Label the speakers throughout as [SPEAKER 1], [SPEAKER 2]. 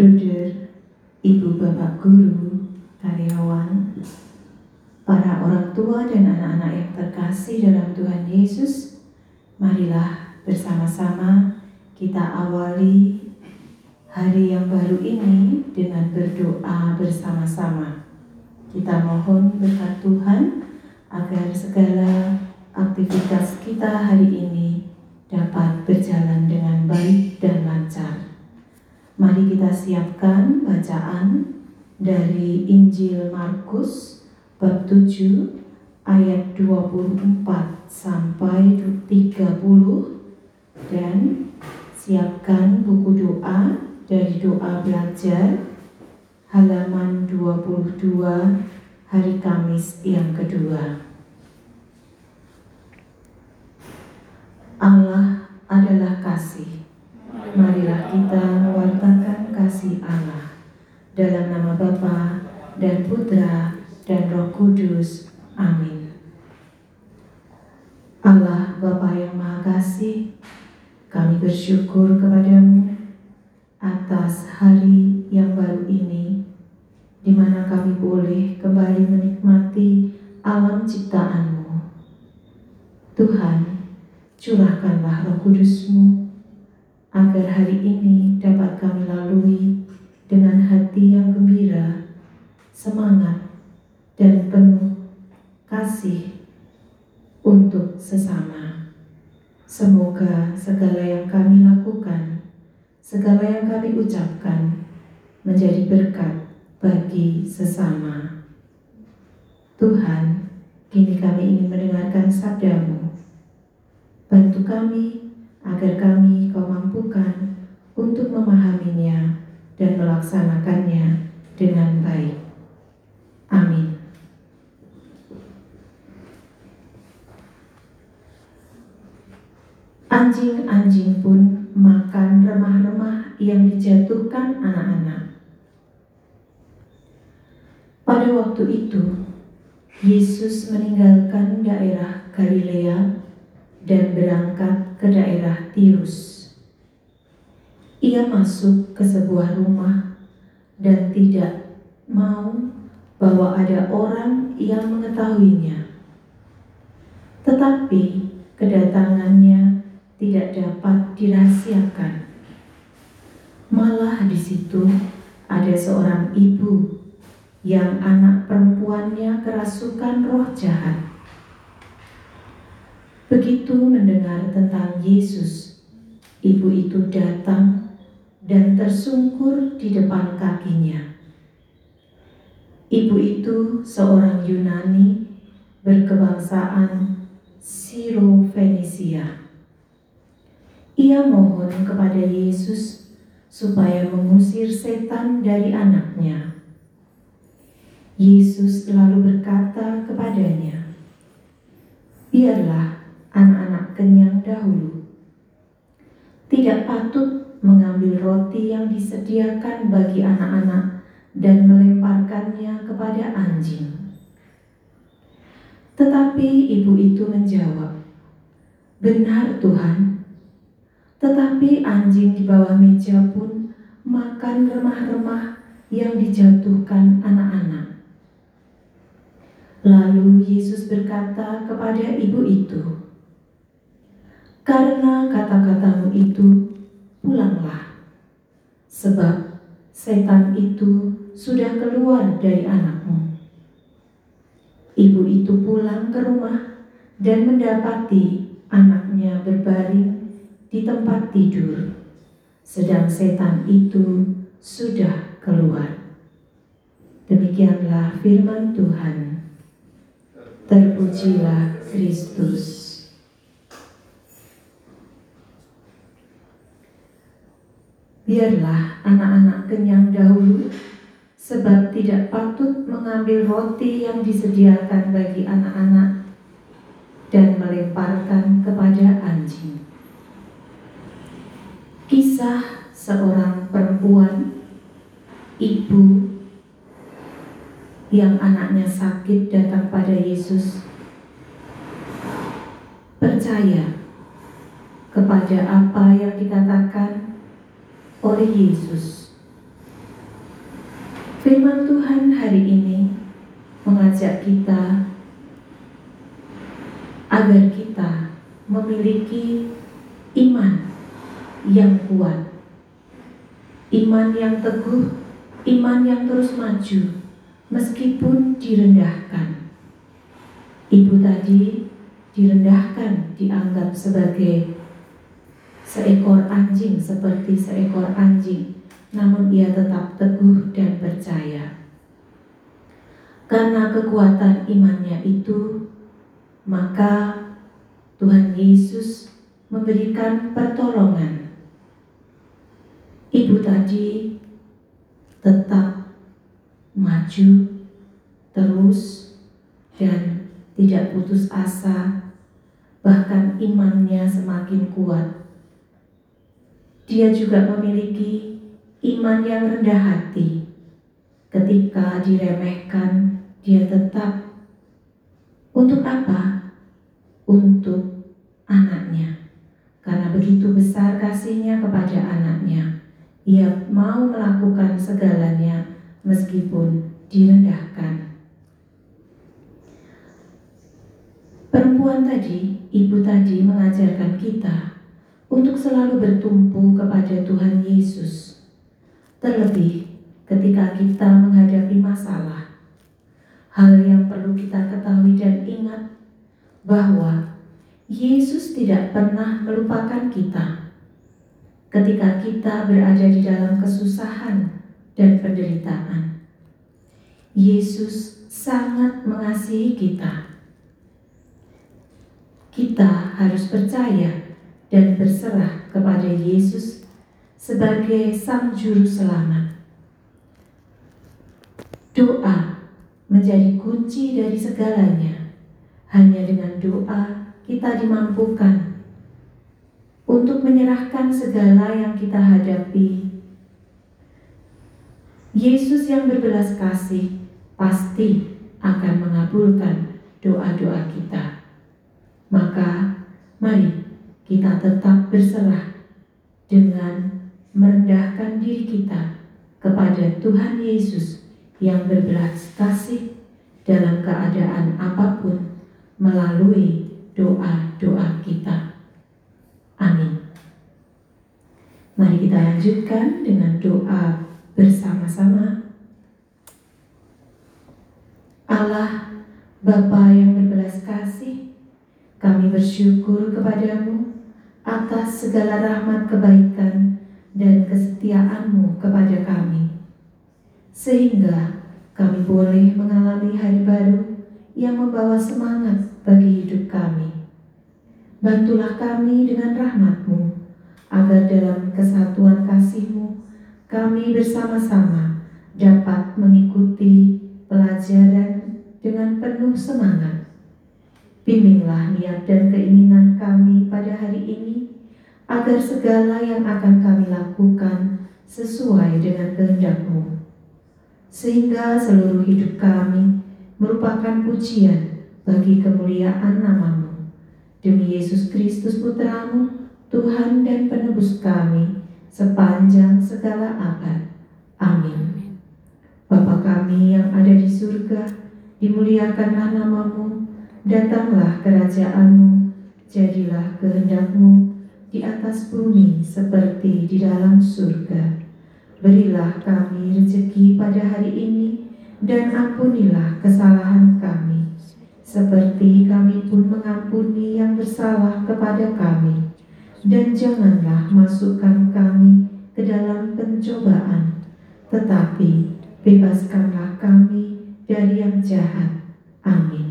[SPEAKER 1] Bruder, Ibu Bapak Guru, karyawan, para orang tua dan anak-anak yang terkasih dalam Tuhan Yesus, marilah bersama-sama kita awali hari yang baru ini dengan berdoa bersama-sama. Kita mohon berkat Tuhan agar segala aktivitas kita hari ini dapat berjalan dengan baik dan lancar. Mari kita siapkan bacaan dari Injil Markus bab 7 ayat 24 sampai 30 dan siapkan buku doa dari doa belajar halaman 22 hari Kamis yang kedua. Allah adalah kasih. Marilah kita mewartakan kasih Allah dalam nama Bapa dan Putra dan Roh Kudus. Amin. Allah Bapa yang Maha Kasih, kami bersyukur kepadamu atas hari yang baru ini, di mana kami boleh kembali menikmati alam ciptaanmu. Tuhan, curahkanlah roh kudusmu, agar hari ini dapat kami lalui dengan hati yang gembira, semangat, dan penuh kasih untuk sesama. Semoga segala yang kami lakukan segala yang kami ucapkan menjadi berkat bagi sesama. Tuhan, kini kami ingin mendengarkan sabdamu. Bantu kami agar kami kau mampukan untuk memahaminya dan melaksanakannya dengan baik. Amin. Anjing-anjing pun makan remah-remah yang dijatuhkan anak-anak. Pada waktu itu, Yesus meninggalkan daerah Galilea dan berangkat ke daerah Tirus. Ia masuk ke sebuah rumah dan tidak mau bahwa ada orang yang mengetahuinya. Tetapi kedatangannya tidak dapat dirahasiakan. Malah di situ ada seorang ibu yang anak perempuannya kerasukan roh jahat. Begitu mendengar tentang Yesus, ibu itu datang dan tersungkur di depan kakinya. Ibu itu seorang Yunani berkebangsaan Siro Fenisia. Ia mohon kepada Yesus supaya mengusir setan dari anaknya. Yesus lalu berkata kepadanya, "Biarlah anak-anak kenyang dahulu. Tidak patut mengambil roti yang disediakan bagi anak-anak dan melemparkannya kepada anjing." Tetapi ibu itu menjawab, "Benar, Tuhan." Tetapi anjing di bawah meja pun makan remah-remah yang dijatuhkan anak-anak. Lalu Yesus berkata kepada ibu itu, "Karena kata-katamu itu, pulanglah, sebab setan itu sudah keluar dari anakmu." Ibu itu pulang ke rumah dan mendapati anaknya berbaring di tempat tidur, sedang setan itu sudah keluar. Demikianlah firman Tuhan. Terpujilah Kristus. Biarlah anak-anak kenyang dahulu, sebab tidak patut mengambil roti yang disediakan bagi anak-anak dan melemparkan kepada anjing. Kisah seorang perempuan, ibu yang anaknya sakit datang pada Yesus. Percaya kepada apa yang dikatakan oleh Yesus. Firman Tuhan hari ini mengajak kita agar kita memiliki iman yang kuat, iman yang teguh, iman yang terus maju, meskipun direndahkan. Ibu tadi direndahkan, dianggap sebagai seekor anjing seperti seekor anjing, namun ia tetap teguh dan percaya. Karena kekuatan imannya itu, maka Tuhan Yesus memberikan pertolongan. Ibu tadi tetap maju terus dan tidak putus asa, bahkan imannya semakin kuat dia juga memiliki iman yang rendah hati. Ketika diremehkan, dia tetap untuk apa? Untuk anaknya. Karena begitu besar kasihnya kepada anaknya, ia mau melakukan segalanya meskipun direndahkan. Perempuan tadi, ibu tadi mengajarkan kita untuk selalu bertumpu kepada Tuhan Yesus. Terlebih ketika kita menghadapi masalah, hal yang perlu kita ketahui dan ingat bahwa Yesus tidak pernah melupakan kita. Ketika kita berada di dalam kesusahan dan penderitaan, Yesus sangat mengasihi kita. Kita harus percaya dan berserah kepada Yesus sebagai Sang Juru Selamat. Doa menjadi kunci dari segalanya. Hanya dengan doa kita dimampukan untuk menyerahkan segala yang kita hadapi. Yesus yang berbelas kasih pasti akan mengabulkan doa-doa kita. Maka, mari kita tetap berserah dengan merendahkan diri kita kepada Tuhan Yesus yang berbelas kasih dalam keadaan apa pun melalui doa-doa kita. Amin. Mari kita lanjutkan dengan doa bersama-sama. Allah, Bapa yang berbelas kasih, kami bersyukur kepadamu atas segala rahmat kebaikan dan kesetiaanmu kepada kami. Sehingga kami boleh mengalami hari baru yang membawa semangat bagi hidup kami. Bantulah kami dengan rahmatmu, agar dalam kesatuan kasihmu kami bersama-sama dapat mengikuti pelajaran dengan penuh semangat Bimbinglah niat dan keinginan kami pada hari ini, agar segala yang akan kami lakukan sesuai dengan kehendakmu. Sehingga seluruh hidup kami merupakan pujian bagi kemuliaan namamu. Demi Yesus Kristus Putramu, Tuhan dan penebus kami, sepanjang segala abad. Amin. Bapa kami yang ada di surga, dimuliakanlah namamu, Datanglah kerajaanmu, jadilah kehendakmu di atas bumi seperti di dalam surga. Berilah kami rezeki pada hari ini, dan ampunilah kesalahan kami, seperti kami pun mengampuni yang bersalah kepada kami. Dan janganlah masukkan kami ke dalam pencobaan, tetapi bebaskanlah kami dari yang jahat. Amin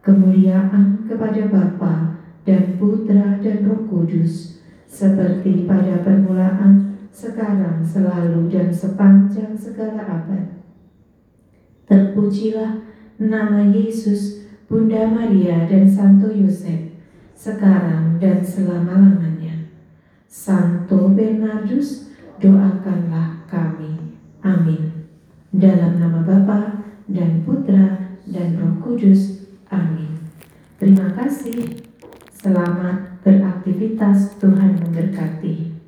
[SPEAKER 1] kemuliaan kepada Bapa dan Putra dan Roh Kudus, seperti pada permulaan, sekarang, selalu, dan sepanjang segala abad. Terpujilah nama Yesus, Bunda Maria, dan Santo Yosef, sekarang dan selama-lamanya. Santo Bernardus, doakanlah kami. Amin. Dalam nama Bapa dan Putra dan Roh Kudus. Amin. Terima kasih. Selamat beraktivitas. aktivitas Tuhan memberkati.